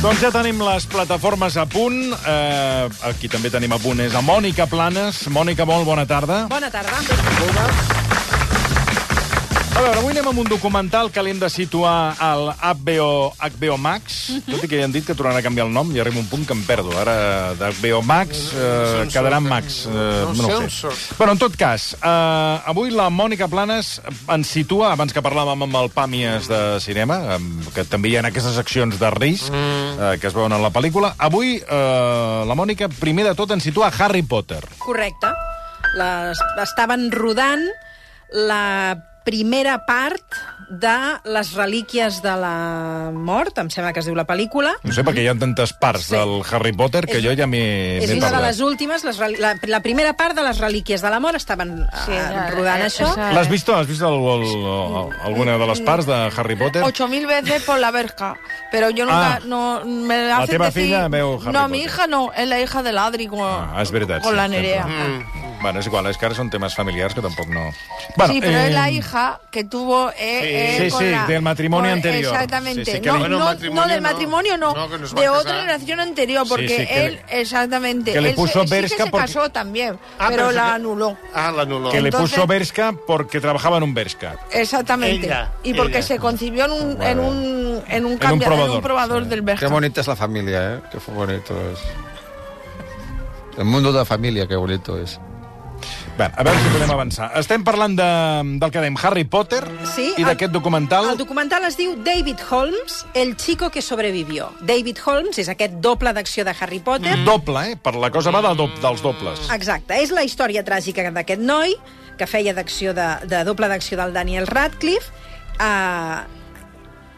Doncs ja tenim les plataformes a punt. Eh, aquí també tenim a punt és a Mònica Planes. Mònica, molt bona tarda. Bona tarda. A veure, avui anem amb un documental que l'hem de situar al HBO, HBO Max, tot i que ja han dit que tornarà a canviar el nom i arriba un punt que em perdo. Ara d'HBO Max eh, quedarà en Max. Eh, No no sé ho sé. Bueno, en tot cas, eh, avui la Mònica Planes ens situa, abans que parlàvem amb el Pàmies de cinema, amb- que també hi ha aquestes seccions de risc eh, que es veuen a la pel·lícula, avui eh, la Mònica, primer de tot, ens situa a Harry Potter. Correcte. Les, estaven rodant la primera part de les relíquies de la mort, em sembla que es diu la pel·lícula. No sé, perquè hi ha tantes parts Sí. del Harry Potter que És- jo ja m'he És una de les últimes, les, la, la primera part de les relíquies de la mort estaven Sí, sí, la- rodant la- això. esa- L'has vist? Has vist el, el, el, alguna de les parts de Harry Potter? Ocho mil veces por la verja. Pero yo nunca... Ah. no, me La teva decir- filla veu Harry No, mi Potter. hija no. Es la hija del Adri con, Ah, és veritat. con sí, la sempre. Nerea. Mm. Bueno, és igual, és que ara són temes familiars que tampoc no... Bueno, sí, pero eh, es la hija que tuvo... eh, eh, Sí, con sí, la- del matrimonio con- anterior. Exactamente. Sí, sí, que no, le- Bueno, no, matrimonio no, del matrimonio no, de otra relación anterior, porque sí, él, le- exactamente, que le él puso se, sí que Berska se porque- casó también, Ah, pero pero la anuló. Ah, la anuló. que le puso Berska porque trabajaba en un Berska. Exactamente. Ella, y porque ella. se concibió en un, en un, en un, cambia- en probador, un probador sí. del Berja. Qué bonita es la familia, ¿eh? Qué bonito es. El mundo de la familia, qué bonito es. Bé, a veure si podem avançar. Estem parlant de, del que dèiem Harry Potter Sí, i d'aquest documental. El documental es diu David Holmes, el chico que sobrevivió. David Holmes és aquest doble d'acció de Harry Potter. Doble, eh? Per la cosa va de do, dels dobles. Exacte, és la història tràgica d'aquest noi que feia d'acció de, de doble d'acció del Daniel Radcliffe. Uh,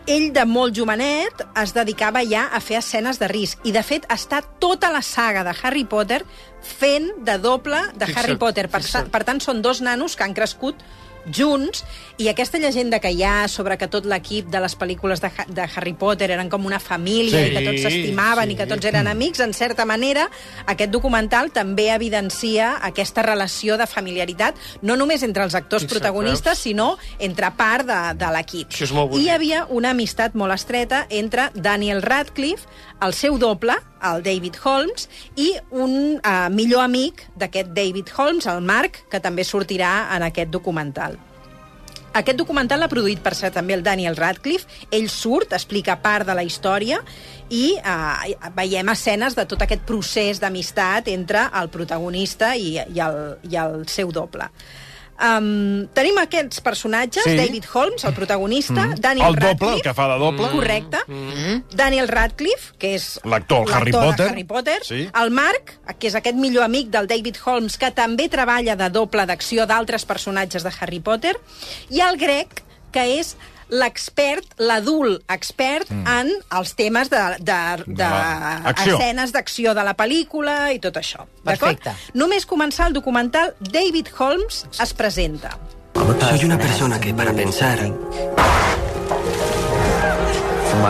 ell, de molt jovenet, es dedicava ja a fer escenes de risc. I, de fet, està tota la saga de Harry Potter fent de doble de Fixa't, Harry Potter. Per, fixa't. per tant, són dos nanos que han crescut junts, i aquesta llegenda que hi ha sobre que tot l'equip de les pel·lícules de, Ha- de Harry Potter eren com una família Sí, i que tots s'estimaven sí. i que tots eren amics, en certa manera, aquest documental també evidencia aquesta relació de familiaritat, no només entre els actors Fixa't, protagonistes, sinó entre part de, de l'equip. I hi havia una amistat molt estreta entre Daniel Radcliffe, el seu doble, el David Holmes, i un uh, millor amic d'aquest David Holmes, el Mark, que també sortirà en aquest documental. Aquest documental l'ha produït, per cert, també el Daniel Radcliffe. Ell surt, explica part de la història i eh, veiem escenes de tot aquest procés d'amistat entre el protagonista i, i, el, i el seu doble. Um, tenim aquests personatges, Sí. David Holmes, el protagonista, mm. Daniel El doble, Radcliffe, el que fa de doble. correcte, mm. Daniel Radcliffe, que és L'actor Harry Potter. Harry Potter, Sí. el Mark, que és aquest millor amic del David Holmes, que també treballa de doble d'acció d'altres personatges de Harry Potter, i el Greg, que és l'expert, l'adult expert mm. en els temes de, de, de, De acció. escenes d'acció de la pel·lícula i tot això. d'acord? Perfecte. Només començar el documental, David Holmes es presenta. Soy una persona que para pensar,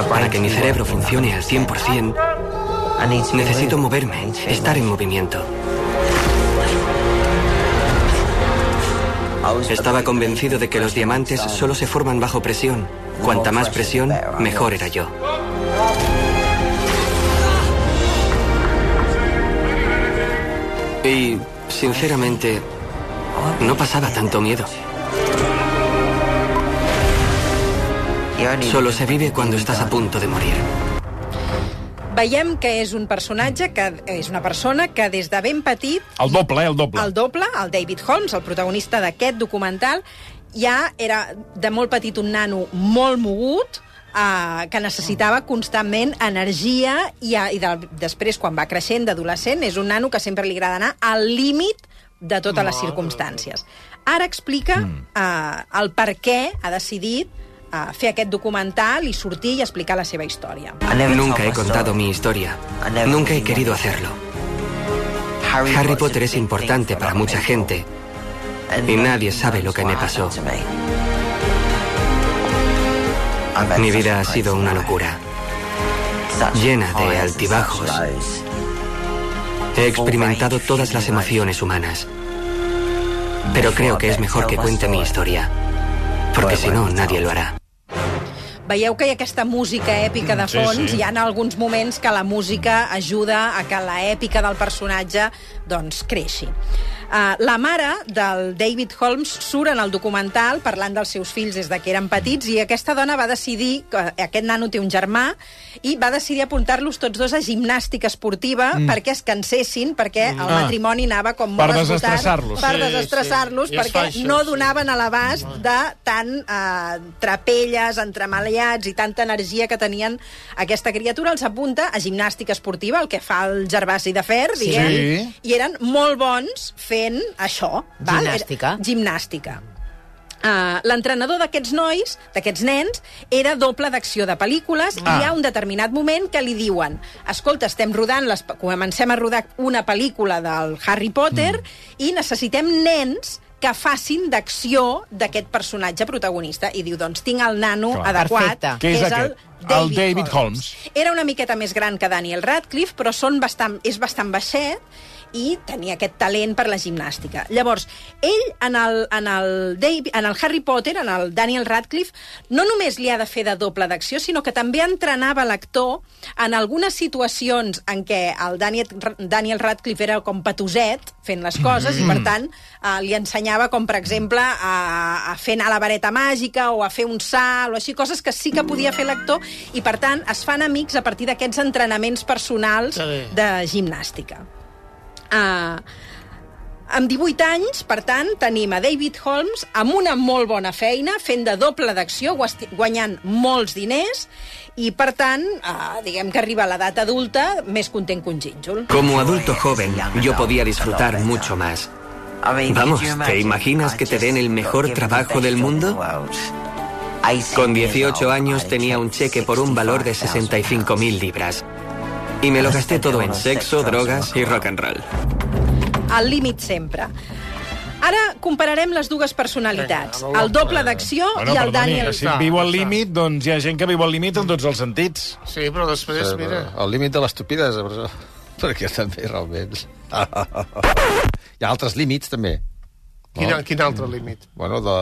para que mi cerebro funcione al 100%, necesito moverme, estar en movimiento. Estaba convencido de que los diamantes solo se forman bajo presión. Cuanta más presión, mejor era yo. Y, sinceramente, no pasaba tanto miedo. Solo se vive cuando estás a punto de morir. Veiem que és un personatge, que és una persona que des de ben petit El doble, eh? El doble. El doble, el David Holmes, el protagonista d'aquest documental, ja era de molt petit un nano molt mogut, eh, que necessitava constantment energia i, a, i de, després, quan va creixent d'adolescent, és un nano que sempre li agrada anar al límit de totes les circumstàncies. Ara explica eh, el per què ha decidit eh, fer aquest documental i sortir i explicar la seva història. Nunca he contado mi historia. Nunca he querido hacerlo. Harry Potter es importante para mucha gente y nadie sabe lo que me pasó. Mi vida ha sido una locura, llena de altibajos. He experimentado todas las emociones humanas. Pero creo que es mejor que cuente mi historia, porque si no, nadie lo hará. Veieu que hi ha aquesta música èpica de Sí, fons, sí. hi ha alguns moments que la música ajuda a que la èpica del personatge doncs, creixi. Uh, la mare del David Holmes surt en el documental parlant dels seus fills des de que eren petits i aquesta dona va decidir, que aquest nano té un germà, i va decidir apuntar-los tots dos a gimnàstica esportiva mm. perquè es cansessin, perquè el Ah. matrimoni anava com Per molt esgotat, desestressar-los. Per Sí, desestressar-los, sí. Perquè això, no sí. donaven a l'abast de tant eh, trapelles, entremaliats i tanta energia que tenien aquesta criatura. Els apunta a gimnàstica esportiva, el que fa el Gervasi de Fer, diguem, Sí. i eren molt bons fent això. Val? Gimnàstica. Era, gimnàstica. Uh, L'entrenador d'aquests nois, d'aquests nens, era doble d'acció de pel·lícules ah. i hi ha un determinat moment que li diuen escolta, estem rodant, les, comencem a rodar una pel·lícula del Harry Potter mm. i necessitem nens que facin d'acció d'aquest personatge protagonista. I diu, doncs tinc el nano Clar. adequat, Perfecte. Què és el aquest? El David Holmes. Era una miqueta més gran que Daniel Radcliffe, però són bastant, és bastant baixet i tenia aquest talent per la gimnàstica. Llavors, ell, en el, en el, David, en el Harry Potter, en el Daniel Radcliffe, no només li ha de fer de doble d'acció, sinó que també entrenava l'actor en algunes situacions en què el Daniel, Daniel Radcliffe era com patoset fent les coses mm. i, per tant, eh, li ensenyava com, per exemple, a, a fer anar la vareta màgica o a fer un salt o així, coses que sí que podia fer l'actor i, per tant, es fan amics a partir d'aquests entrenaments personals de gimnàstica. Uh, amb 18 anys, per tant, tenim a David Holmes amb una molt bona feina, fent de doble d'acció, guanyant molts diners, i, per tant, uh, diguem que arriba a l'edat adulta més content que un gínjol. Como adulto joven, yo podía disfrutar mucho más. Vamos, ¿te imaginas que te den el mejor trabajo del mundo? Con 18 años tenía un cheque por un valor de 65.000 libras. Y me lo gasté todo en sexo, drogas y rock and roll. Al límit sempre. Ara compararem les dues personalitats, el doble d'acció Bueno, i el perdoni, Daniel... si viu al límit, doncs hi ha gent que viu al límit en tots els sentits. Sí, però després, mira... El límit de l'estupidesa, però... perquè també realment... Hi ha altres límits, també. Quin, quin altre límit? Bueno, de,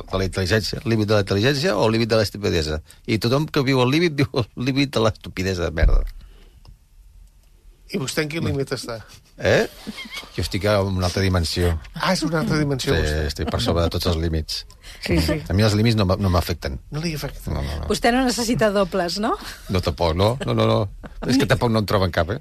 de la intel·ligència. El límit de la intel·ligència o el límit de l'estupidesa. I tothom que viu al límit viu al límit de l'estupidesa, merda. I vostè en quin límit està? Eh? Jo estic en una altra dimensió. Ah, és una altra dimensió, Sí, vostè. estic per sobre de tots els límits. Sí, sí. A mi els límits no, m'a- no m'afecten. No li afecta. No, no, no. Vostè no necessita dobles, no? No, tampoc, no. No, no, no. És que tampoc no en troben cap, eh?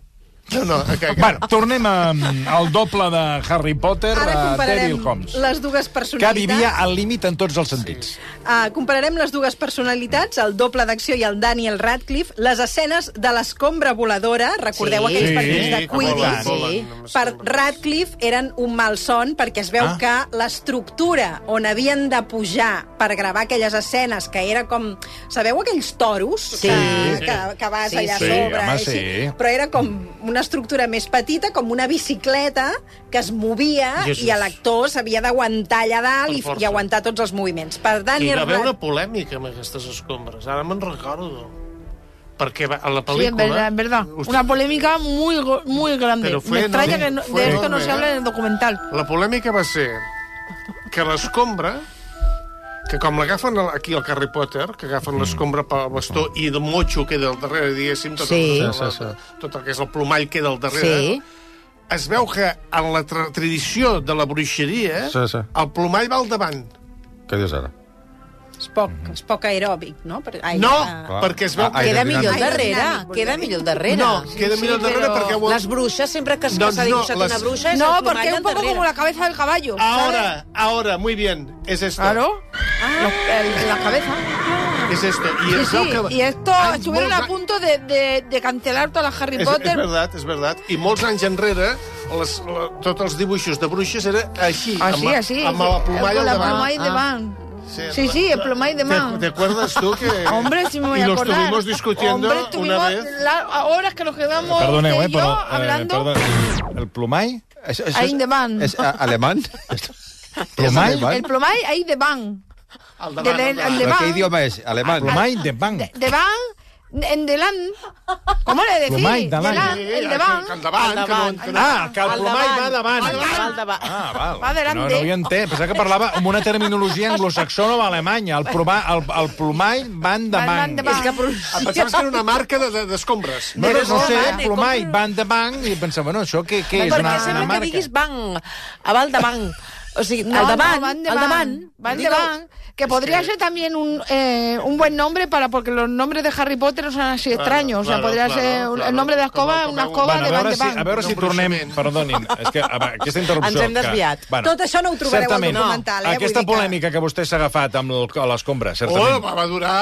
No, no, que, que... Bueno, tornem a, al doble de Harry Potter, Ara a Daryl Holmes, les dues que personalitats. vivia al límit en tots els sentits. Uh, compararem les dues personalitats, el doble d'acció i el Daniel Radcliffe, les escenes de l'escombra voladora, recordeu Sí. aquells Sí, partits de Quidditch? volen, sí. Per Radcliffe eren un malson perquè es veu Ah. que l'estructura on havien de pujar per gravar aquelles escenes, que era com... Sabeu aquells toros Sí. que, que, que vas Sí, allà sí. sobre? Home, així? sí. Però era com una estructura més petita, com una bicicleta que es movia Jesús. i l'actor s'havia d'aguantar allà dalt i, i aguantar tots els moviments. Per Hi Daniel va haver una polèmica amb aquestes escombres. Ara me'n recordo. Perquè a la Sí, pel·lícula... en verdad, en verdad. Usted- Una polémica muy, muy grande. Fue Me extraña que no- fue de esto no se habla ¿eh? en el documental. La polèmica va ser que l'escombra que com l'agafen aquí al Harry Potter, que agafen l'escombra pel bastó i el motxo queda al darrere, diguéssim, tot, Sí. el, Sí, sí, sí. tot el que és el plomall queda al darrere, Sí. es veu que en la tra tradició de la bruixeria Sí, sí. el plomall va al davant. Què dius ara? És poc, és poc aeròbic, no? Per, ai, No, ah, Clar. perquè es veu Ah, Queda millor al darrere, queda millor al darrere. No, queda millor al darrere perquè... Ho... Las bruixes sempre que, que Doncs s'ha no, dibuixat les- una bruixa és No, plomall es un poco darrere. como la cabeza del caballo. ¿sabes? Ahora, ahora, muy bien, es esto. Claro. Los- el- la cabeza. Es esto. Y Sí, sí. que... Y esto anys, estuvieron molts a a- punto de, de, de cancelar toda la Harry És, Potter. és veritat, és veritat. I molts anys enrere, les, la, tots els dibuixos de bruixes era així, Así, amb, así. amb la plomall Con al la davant. plomall de van. Sí, Sí, sí, el plomall de ¿Te, man. ¿Te acuerdas tú que...? Hombre, si me voy y a lo acordar. estuvimos discutiendo Hombre, una estuvimos vez. la- horas que nos quedamos Perdoneu, usted eh, y yo però... eh, hablando. perdó, el plomall? Això, això Ein de Mann. És a, alemany? Plomall? És alemany? El plomall ahí de van. Al De, davant, de, al davant. el de Però Què van. idioma és? Alemany? Plomall de banc. De, de van en delant. ¿Cómo le decís? Plomall, davant. Delant, Sí, el que- davant. que el davant, que no- que no- Ah, que el Al plomall va davant. davant. Al davant. Al davant. Ah, val. Va delante. No, no havia entès. Pensava que parlava amb una terminologia anglosaxona o alemanya. El, plomall, el, el plomall van Van davant. davant. És que pronuncia... pensaves que era una marca de- de- d'escombres. No, no, no sé, plomall, com- van davant, i pensava, bueno, això què, què és? Perquè Una, sembla una que marca? diguis banc, a val davant. O sigui, No, al davant, no, van al davant. Van Digo, davant. Que podría ser también un, eh, un buen nombre para porque los nombres de Harry Potter no son así extraños. o sea, claro, podría claro, ser un- claro. el nombre de escoba, una escoba Bueno, a de Van de si, Van. a veure si tornem... Perdonin, és que a aquesta interrupció... Ens hem desviat. Que, Tot això no ho trobareu al documental, eh? Aquesta polèmica que vostè s'ha agafat amb l'escombra, Oh, certament. va va durar...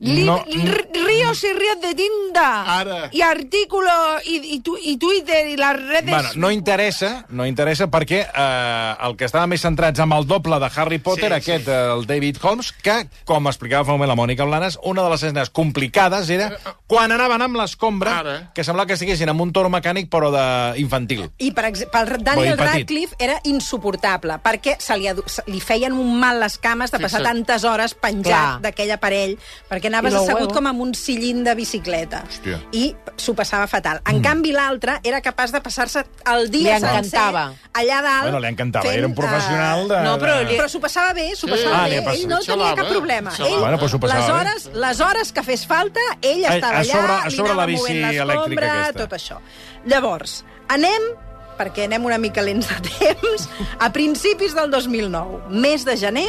Li- No, ríos y ríos de tinta. Ara. Y artículos y, y, tu- y Twitter y las redes. Bueno, no interessa, no interessa perquè eh, el que estava més centrats amb el doble de Harry Potter, Sí, aquest, sí. eh, el David Holmes, que, com explicava fa un moment la Mònica Blanes, una de les escenes complicades era quan anaven amb l'escombra, que semblava que estiguessin amb un toro mecànic però de infantil. I per el Daniel. Radcliffe era insuportable, perquè se li, se li feien un mal les cames de passar Fixa't. tantes hores penjat d'aquell aparell, perquè anaves I lo assegut com amb un sillín de bicicleta. Hòstia. I s'ho passava fatal. En canvi, l'altre era capaç de passar-se el dia Li sencer encantava. allà dalt... Bueno, li encantava, fent, era un professional de... No, però li- Però s'ho passava bé, s'ho Sí. passava Ah, li bé. Ell no tenia xalava, cap problema. xalava. Ell, Bueno, però les, bé. hores, les hores que fes falta, ell A- estava a sobre- allà, a li sobre la anava bici movent elèctrica l'escombra, aquesta. tot això. Llavors, anem perquè anem una mica lents de temps, a principis del 2009, mes de gener,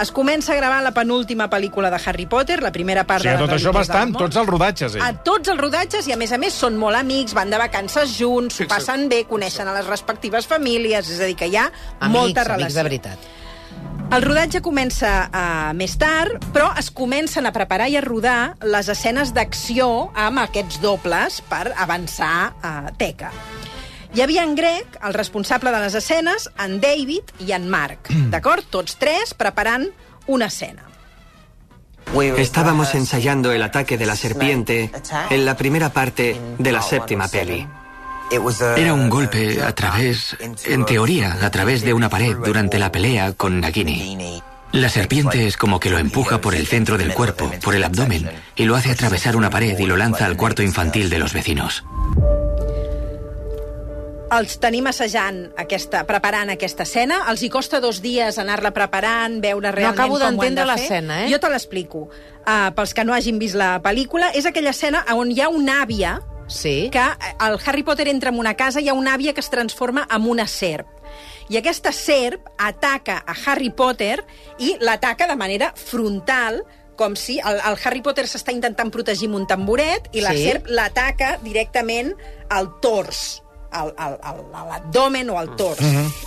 es comença a gravar la penúltima pel·lícula de Harry Potter, la primera O part sigui, de tot les això la bastant, Mort. tots els rodatges, ell. A tots els rodatges, i a més a més són molt amics, van de vacances junts, s'ho passen bé, coneixen a les respectives famílies, és a dir, que hi ha Amics, molta amics relació. de veritat. El rodatge comença uh, més tard, però es comencen a preparar i a rodar les escenes d'acció amb aquests dobles per avançar a Teca. Hi havia en Greg, el responsable de les escenes, en David i en Mark, d'acord? Tots tres preparant una escena. Estábamos ensayando el ataque de la serpiente en la primera parte de la séptima peli. Era un golpe a través, en teoría, a través de una pared durante la pelea con Nagini. La serpiente es como que lo empuja por el centro del cuerpo, por el abdomen, y lo hace atravesar una pared y lo lanza al cuarto infantil de los vecinos. Els tenim assajant aquesta, preparant aquesta escena. Els hi costa dos dies anar-la preparant, veure realment acabo com ho han de fer. l'escena, eh? Jo te l'explico. Uh, pels que no hagin vist la pel·lícula, és aquella escena on hi ha una àvia Sí. que eh, el Harry Potter entra en una casa i hi ha una àvia que es transforma en una serp. I aquesta serp ataca a Harry Potter i l'ataca de manera frontal, com si el, el Harry Potter s'està intentant protegir amb un tamboret i la Sí. serp l'ataca directament al tors a l'abdomen o al tors.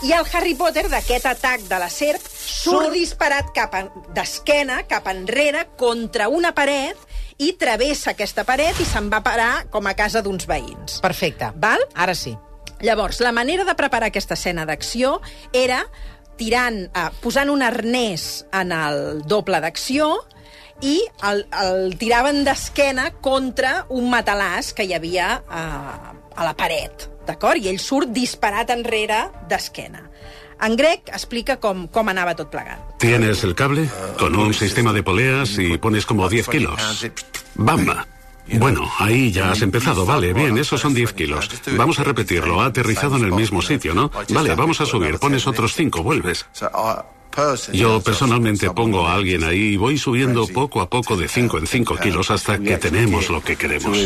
I el Harry Potter, d'aquest atac de la serp, surt disparat cap en- d'esquena, cap enrere, contra una paret, i travessa aquesta paret i se'n va parar com a casa d'uns veïns. Perfecte. Val? Ara sí. Llavors, la manera de preparar aquesta escena d'acció era tirant, eh, posant un arnès en el doble d'acció i el, el tiraven d'esquena contra un matalàs que hi havia eh, a la paret, d'acord? I ell surt disparat enrere d'esquena. En Greg explica com, com anava tot plegat. Tienes el cable con un sistema de poleas y pones como 10 kilos. ¡Bamba! Bueno, ahí ya has empezado. Vale, bien, esos son 10 kilos. Vamos a repetirlo. Ha aterrizado en el mismo sitio, ¿no? Vale, vamos a subir. Pones otros 5, vuelves. Yo personalmente pongo a alguien ahí y voy subiendo poco a poco de 5 en 5 kilos hasta que tenemos lo que queremos.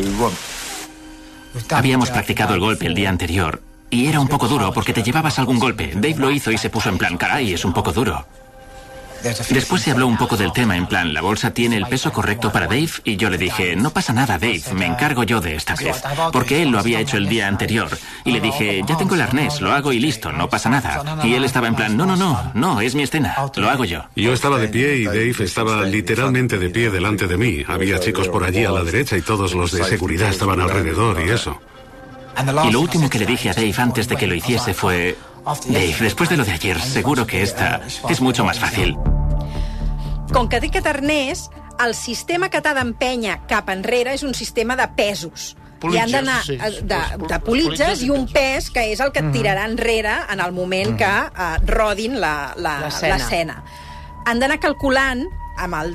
Habíamos practicado el golpe el día anterior y era un poco duro porque te llevabas algún golpe. Dave lo hizo y se puso en plan, caray, es un poco duro. Después se habló un poco del tema, en plan, la bolsa tiene el peso correcto para Dave y yo le dije, no pasa nada, Dave, me encargo yo de esta vez. Porque él lo había hecho el día anterior. Y le dije, ya tengo el arnés, lo hago y listo, no pasa nada. Y él estaba en plan, no, no, no, no, es mi escena, lo hago yo. Yo estaba de pie y Dave estaba literalmente de pie delante de mí. Había chicos por allí a la derecha y todos los de seguridad estaban alrededor y eso. Y lo último que le dije a Dave antes de que lo hiciese fue, Dave, después de lo de ayer, seguro que esta es mucho más fácil. Com que aquest arnès, el sistema que t'ha d'empènyer cap enrere és un sistema de pesos. I han Politges, d'anar sí. eh, de, de pol- politges politges i un pes que és el que et tirarà enrere en el moment que uh, rodin la- la- L'escena. l'escena. Han d'anar calculant amb el,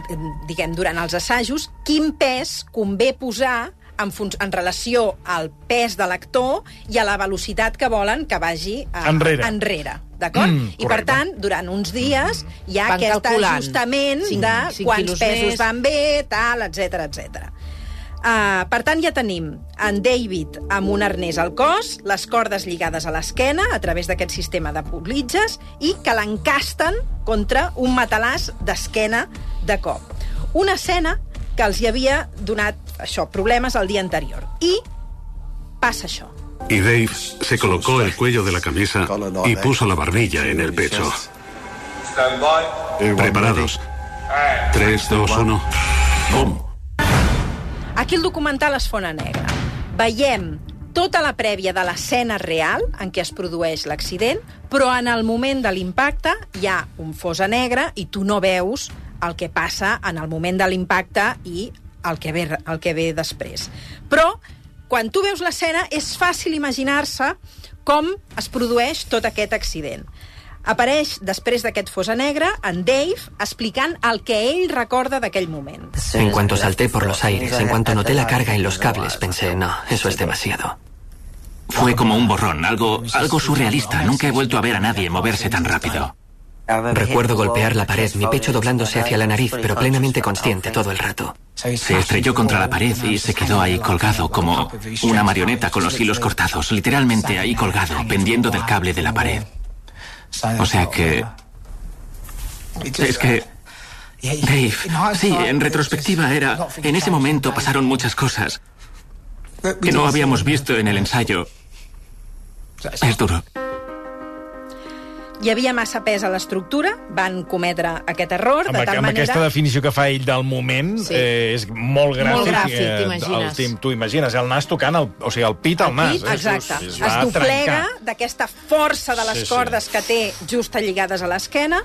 diguem, durant els assajos quin pes convé posar en, fun en relació al pes de l'actor i a la velocitat que volen que vagi eh, Enrere. enrere d'acord? Mm, I per correcte. tant, durant uns dies hi ha Van aquest calculant. ajustament Cinc- de cinc quants quilos pesos més. van bé, tal, etc etc. Uh, per tant, ja tenim en David amb un arnès al cos, les cordes lligades a l'esquena a través d'aquest sistema de politges i que l'encasten contra un matalàs d'esquena de cop. Una escena que els hi havia donat això problemes el dia anterior. I passa això. Y Dave se colocó el cuello de la camisa y puso la barbilla en el pecho. Preparados. 3, 2, 1. ¡Bum! Aquí el documental es fona negra. Veiem tota la prèvia de l'escena real en què es produeix l'accident, però en el moment de l'impacte hi ha un fosa negre i tu no veus el que passa en el moment de l'impacte i el que ve, el que ve després. Però, quan tu veus l'escena, és fàcil imaginar-se com es produeix tot aquest accident. Apareix, després d'aquest fosa negre, en Dave explicant el que ell recorda d'aquell moment. En cuanto salté por los aires, en cuanto noté la carga en los cables, pensé, no, eso es demasiado. Fue como un borrón, algo, algo surrealista. Nunca he vuelto a ver a nadie moverse tan rápido. Recuerdo golpear la pared, mi pecho doblándose hacia la nariz, pero plenamente consciente todo el rato. Se estrelló contra la pared y se quedó ahí colgado como una marioneta con los hilos cortados, literalmente ahí colgado, pendiendo del cable de la pared. O sea que... Es que... Dave, sí, en retrospectiva era... En ese momento pasaron muchas cosas que no habíamos visto en el ensayo. Es duro. Hi havia massa pes a l'estructura, van cometre aquest error, Amb, de amb tal manera... aquesta definició que fa ell del moment, Sí. eh, és molt gràfic. Molt gràfic, eh, t'imagines. T'ho imagines, el nas tocant, el, o sigui, el pit al nas. Pit, eh? exacte. Es, Es, va doblega d'aquesta força de les Sí, sí, sí. cordes que té just lligades a l'esquena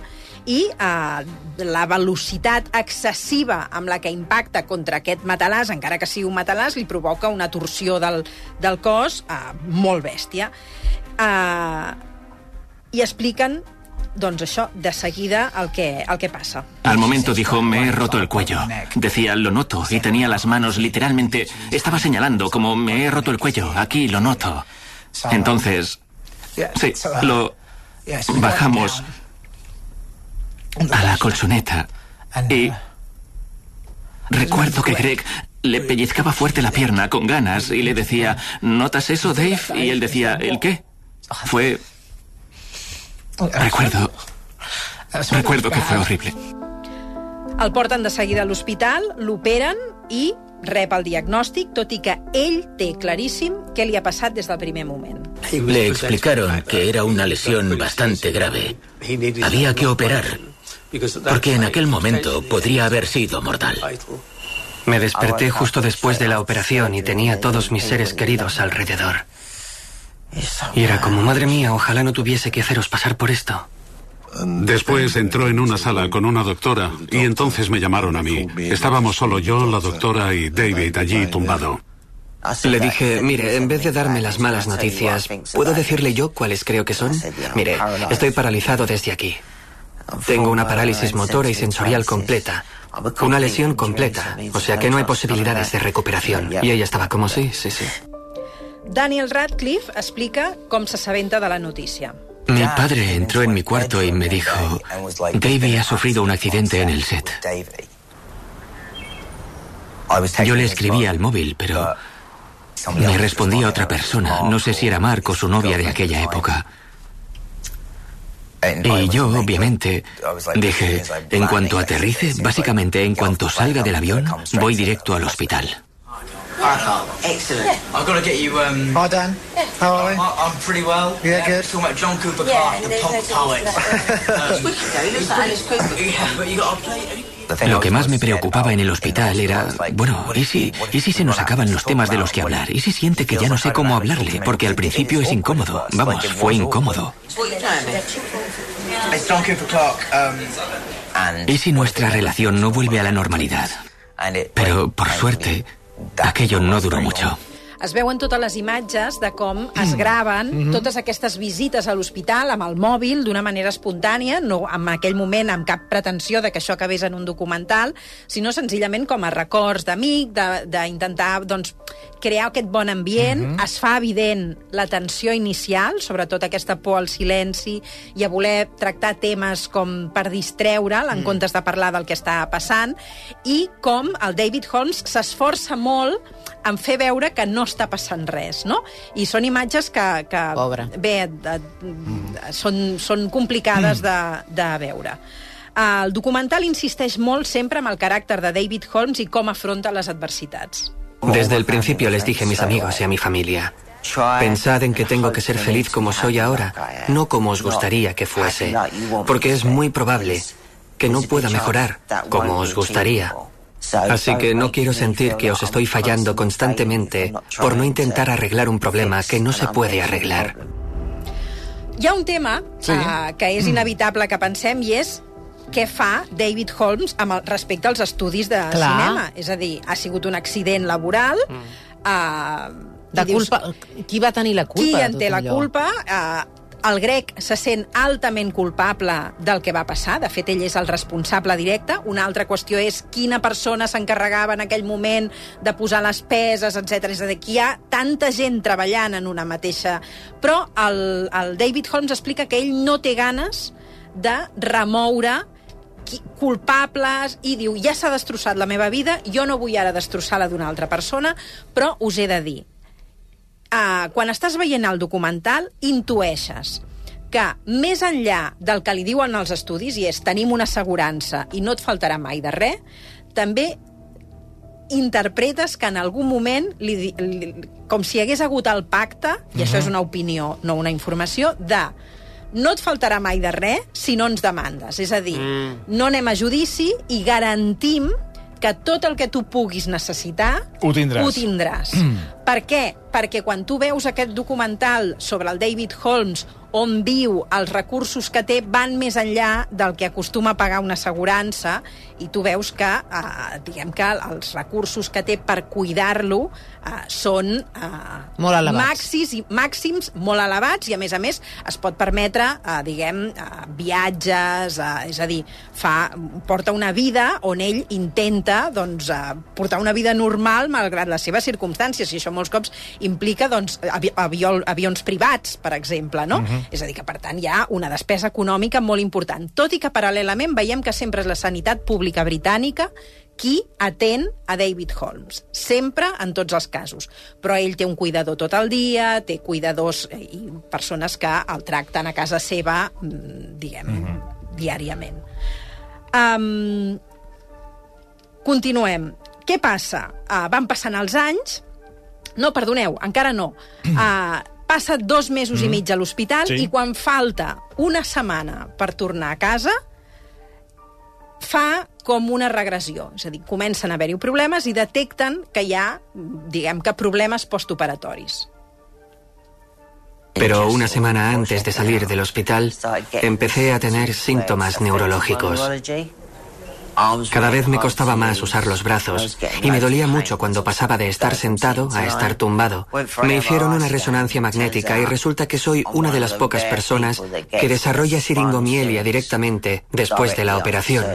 i eh, la velocitat excessiva amb la que impacta contra aquest matalàs, encara que sigui un matalàs, li provoca una torsió del, del cos eh, molt bèstia. Eh, I expliquen doncs això, de seguida el que, el que passa. Al momento dijo, me he roto el cuello. Decía, lo noto, y tenía las manos literalmente... Estaba señalando como, me he roto el cuello, aquí lo noto. Entonces, sí, lo bajamos a la colchoneta y recuerdo que Greg le pellizcaba fuerte la pierna con ganas y le decía, ¿notas eso, Dave? Y él decía, ¿el qué? Fue... Recuerdo... Recuerdo que fue horrible. El porten de seguida a l'hospital, l'operen i rep el diagnòstic, tot i que ell té claríssim què li ha passat des del primer moment. Le explicaron que era una lesión bastante grave. Había que operar, porque en aquel momento podría haber sido mortal. Me desperté justo después de la operación y tenía a todos mis seres queridos alrededor. Y era como, madre mía, ojalá no tuviese que haceros pasar por esto. Después entró en una sala con una doctora y entonces me llamaron a mí. Estábamos solo yo, la doctora y David allí tumbado. Le dije, mire, en vez de darme las malas noticias, ¿puedo decirle yo cuáles creo que son? Mire, estoy paralizado desde aquí. Tengo una parálisis motora y sensorial completa. Una lesión completa. O sea que no hay posibilidades de recuperación. Y ella estaba como, sí, sí, sí. Daniel Radcliffe explica com s'assabenta de la notícia. Mi padre entró en mi cuarto y me dijo, Davey ha sufrido un accidente en el set. Yo le escribía al móvil, pero me respondía otra persona. No sé si era Mark o su novia de aquella época. Y yo, obviamente, dije, en cuanto aterrice, básicamente en cuanto salga del avión, voy directo al hospital. Excellent. I've got to get you. Um, Hi Dan. How are we? I'm pretty well. Yeah, good. Talking about John Cooper Clarke, the pop poet. Yeah, play. Lo que más me preocupaba en el hospital era, bueno, ¿y si, ¿y si se nos acaban los temas de los que hablar? ¿Y si siente que ya no sé cómo hablarle? Porque al principio es incómodo. Vamos, fue incómodo. Um, ¿Y si nuestra relación no vuelve a la normalidad? Pero, por suerte, aquello no duró mucho. Es veuen totes les imatges de com es graven Mhm. totes aquestes visites a l'hospital amb el mòbil d'una manera espontània, no en aquell moment amb cap pretensió de que això acabés en un documental, sinó senzillament com a records d'amic, de- d'intentar doncs, crear aquest bon ambient. Mhm. Es fa evident la tensió inicial, sobretot aquesta por al silenci i a voler tractar temes com per distreure'l en Mm. comptes de parlar del que està passant i com el David Holmes s'esforça molt en fer veure que no està passant res, no? I són imatges que, que Pobre. bé, de, són, són complicades de, de veure. El documental insisteix molt sempre en el caràcter de David Holmes i com afronta les adversitats. Desde el principio les dije a mis amigos y a mi familia, pensad en que tengo que ser feliz como soy ahora, no como os gustaría que fuese, porque es muy probable que no pueda mejorar como os gustaría. Así que no quiero sentir que os estoy fallando constantemente por no intentar arreglar un problema que no se puede arreglar. Hi ha un tema Sí. uh, que és inevitable que pensem i és què fa David Holmes amb el, respecte als estudis de Clar. cinema. És a dir, ha sigut un accident laboral... Uh, De culpa... Qui va tenir la culpa Qui en té la allò? culpa? Uh, el grec se sent altament culpable del que va passar. De fet, ell és el responsable directe. Una altra qüestió és quina persona s'encarregava en aquell moment de posar les peses, etc. És a dir, que hi ha tanta gent treballant en una mateixa... Però el, el David Holmes explica que ell no té ganes de remoure culpables i diu, ja s'ha destrossat la meva vida, jo no vull ara destrossar la d'una altra persona, però us he de dir, uh, quan estàs veient el documental, intueixes que més enllà del que li diuen els estudis, i és tenim una assegurança i no et faltarà mai de res, també interpretes que en algun moment, li, li, com si hi hagués hagut el pacte, i això és una opinió, no una informació, de no et faltarà mai de res si no ens demandes. És a dir, mm. no anem a judici i garantim que tot el que tu puguis necessitar Ho tindràs. Ho tindràs. Mm. Per què? Perquè quan tu veus aquest documental sobre el David Holmes on viu, els recursos que té van més enllà del que acostuma a pagar una assegurança i tu veus que, eh, diguem que els recursos que té per cuidar-lo eh, són eh, Molt elevats. màxims, i, màxims molt elevats i a més a més es pot permetre, eh, diguem, eh, viatges, eh, és a dir, fa, porta una vida on ell intenta doncs, eh, portar una vida normal malgrat les seves circumstàncies i això molts cops implica doncs, avi avions privats, per exemple, no? Mhm. És a dir, que per tant hi ha una despesa econòmica molt important. Tot i que paral·lelament veiem que sempre és la sanitat pública britànica qui atén a David Holmes. Sempre, en tots els casos. Però ell té un cuidador tot el dia, té cuidadors eh, i persones que el tracten a casa seva, mm, diguem, mm -hmm. diàriament. Um, continuem. Què passa? Uh, van passant els anys... No, perdoneu, encara no. Uh, passa dos mesos mm. i mig a l'hospital Sí. i quan falta una setmana per tornar a casa, fa com una regressió. És a dir, comencen a haver-hi problemes i detecten que hi ha, diguem que, problemes postoperatoris. Pero una semana antes de salir del hospital, empecé a tener síntomas neurológicos. Cada vez me costaba más usar los brazos y me dolía mucho cuando pasaba de estar sentado a estar tumbado. Me hicieron una resonancia magnética y resulta que soy una de las pocas personas que desarrolla siringomielia directamente después de la operación.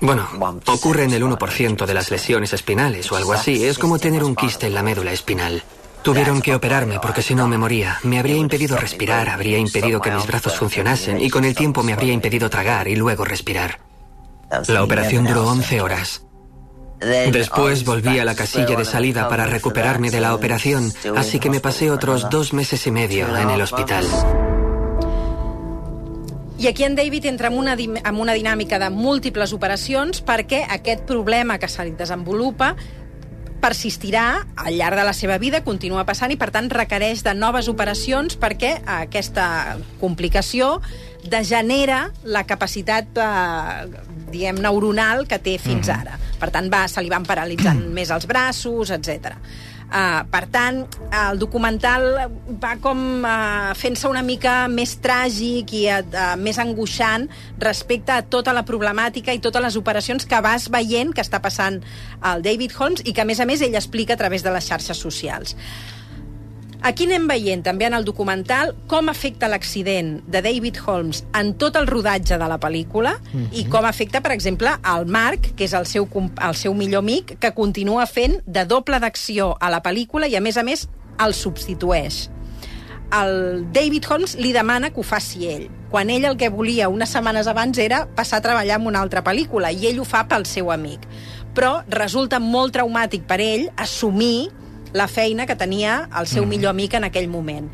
Bueno, ocurre en el 1% de las lesiones espinales o algo así. Es como tener un quiste en la médula espinal. Tuvieron que operarme porque si no me moría. Me habría impedido respirar, habría impedido que mis brazos funcionasen y con el tiempo me habría impedido tragar y luego respirar. La operación duró 11 horas. Después volví a la casilla de salida para recuperarme de la operación, así que me pasé otros dos meses y medio en el hospital. I aquí en David entra en una, en una dinàmica de múltiples operacions perquè aquest problema que se li desenvolupa persistirà al llarg de la seva vida, continua passant i, per tant, requereix de noves operacions perquè aquesta complicació degenera la capacitat, eh, diguem, neuronal que té fins Mhm. ara. Per tant, va, se li van paralitzant més els braços, etc. Uh, per tant, el documental va com uh, fent-se una mica més tràgic i uh, més angoixant respecte a tota la problemàtica i totes les operacions que vas veient que està passant el David Holmes i que, a més a més, ell explica a través de les xarxes socials. Aquí anem veient també en el documental com afecta l'accident de David Holmes en tot el rodatge de la pel·lícula mm -hmm. i com afecta, per exemple, al Mark, que és el seu, el seu millor amic, que continua fent de doble d'acció a la pel·lícula i, a més a més, el substitueix. El David Holmes li demana que ho faci ell, quan ell el que volia unes setmanes abans era passar a treballar en una altra pel·lícula, i ell ho fa pel seu amic. Però resulta molt traumàtic per ell assumir la feina que tenia el seu mm. millor amic en aquell moment.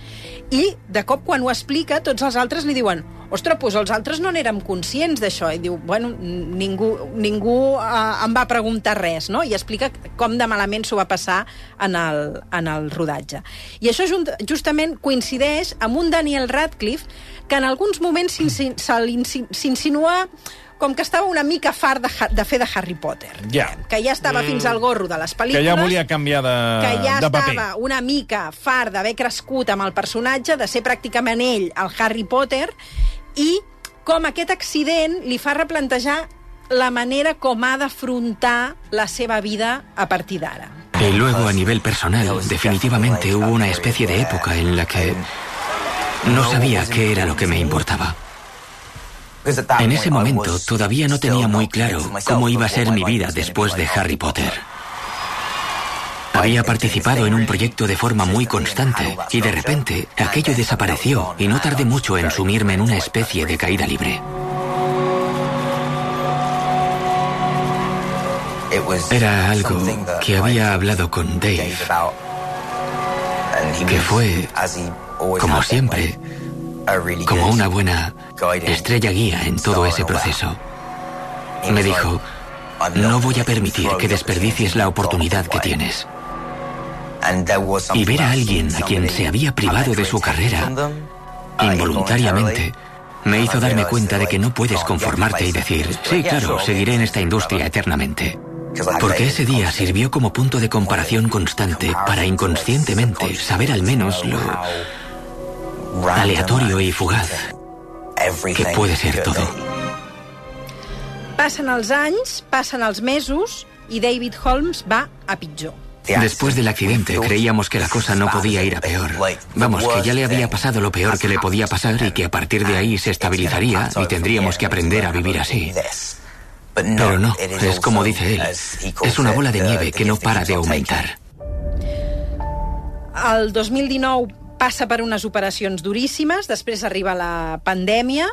I, de cop, quan ho explica, tots els altres li diuen ostres, doncs els altres no n'érem conscients d'això. I diu, bueno, ningú, ningú eh, em va preguntar res, no? I explica com de malament s'ho va passar en el, en el rodatge. I això justament coincideix amb un Daniel Radcliffe que en alguns moments s'insinua com que estava una mica fart de, de fer de Harry Potter. Ja. Que ja estava mm. fins al gorro de les pel·lícules. Que ja volia canviar de, que ja de paper. estava una mica fart d'haver crescut amb el personatge, de ser pràcticament ell, el Harry Potter, i com aquest accident li fa replantejar la manera com ha d'afrontar la seva vida a partir d'ara. Y luego, a nivel personal, definitivamente hubo una especie de época en la que no sabía qué era lo que me importaba. En ese momento todavía no tenía muy claro cómo iba a ser mi vida después de Harry Potter. Había participado en un proyecto de forma muy constante y de repente aquello desapareció y no tardé mucho en sumirme en una especie de caída libre. Era algo que había hablado con Dave, que fue, como siempre, como una buena estrella guía en todo ese proceso. Me dijo, no voy a permitir que desperdicies la oportunidad que tienes. Y ver a alguien a quien se había privado de su carrera involuntariamente me hizo darme cuenta de que no puedes conformarte y decir, sí, claro, seguiré en esta industria eternamente. Porque ese día sirvió como punto de comparación constante para inconscientemente saber al menos lo aleatorio y fugaz que puede ser todo. Passen els anys, passen els mesos i David Holmes va a pitjor. Después del accidente creíamos que la cosa no podía ir a peor. Vamos, que ya le había pasado lo peor que le podía pasar y que a partir de ahí se estabilizaría y tendríamos que aprender a vivir así. Pero no, es como dice él, es una bola de nieve que no para de aumentar. El 2019 passa per unes operacions duríssimes, després arriba la pandèmia,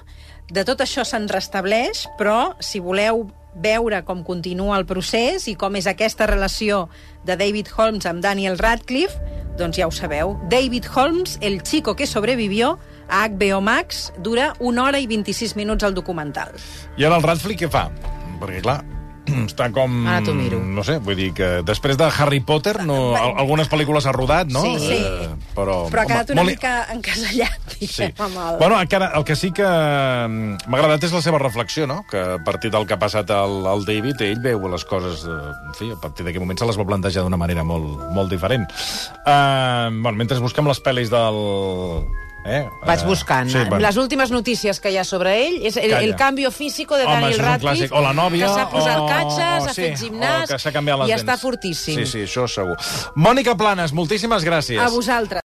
de tot això se'n restableix, però si voleu veure com continua el procés i com és aquesta relació de David Holmes amb Daniel Radcliffe, doncs ja ho sabeu. David Holmes, el chico que sobrevivió, a HBO Max, dura una hora i 26 minuts el documental. I ara el Radcliffe què fa? Perquè, clar, està com... Ara t'ho miro. No sé, vull dir que després de Harry Potter, no, algunes pel·lícules ha rodat, no? Sí, sí. Eh, però, però ha quedat una molt... mica encasellat, sí. amb el... Bueno, encara, el que sí que mm, m'ha agradat és la seva reflexió, no? Que a partir del que ha passat al, al David, ell veu les coses... De, en fi, a partir d'aquell moment se les va plantejar d'una manera molt, molt diferent. Uh, bueno, mentre busquem les pel·lis del Eh? Vaig buscant. Sí, bueno. Les últimes notícies que hi ha sobre ell és el, el canvi físico de Home, Daniel Radcliffe, o la nòvia, que s'ha posat o... catxes, o, ha fet gimnàs i dents. està fortíssim. Sí, sí, això segur. Mònica Planes, moltíssimes gràcies. A vosaltres.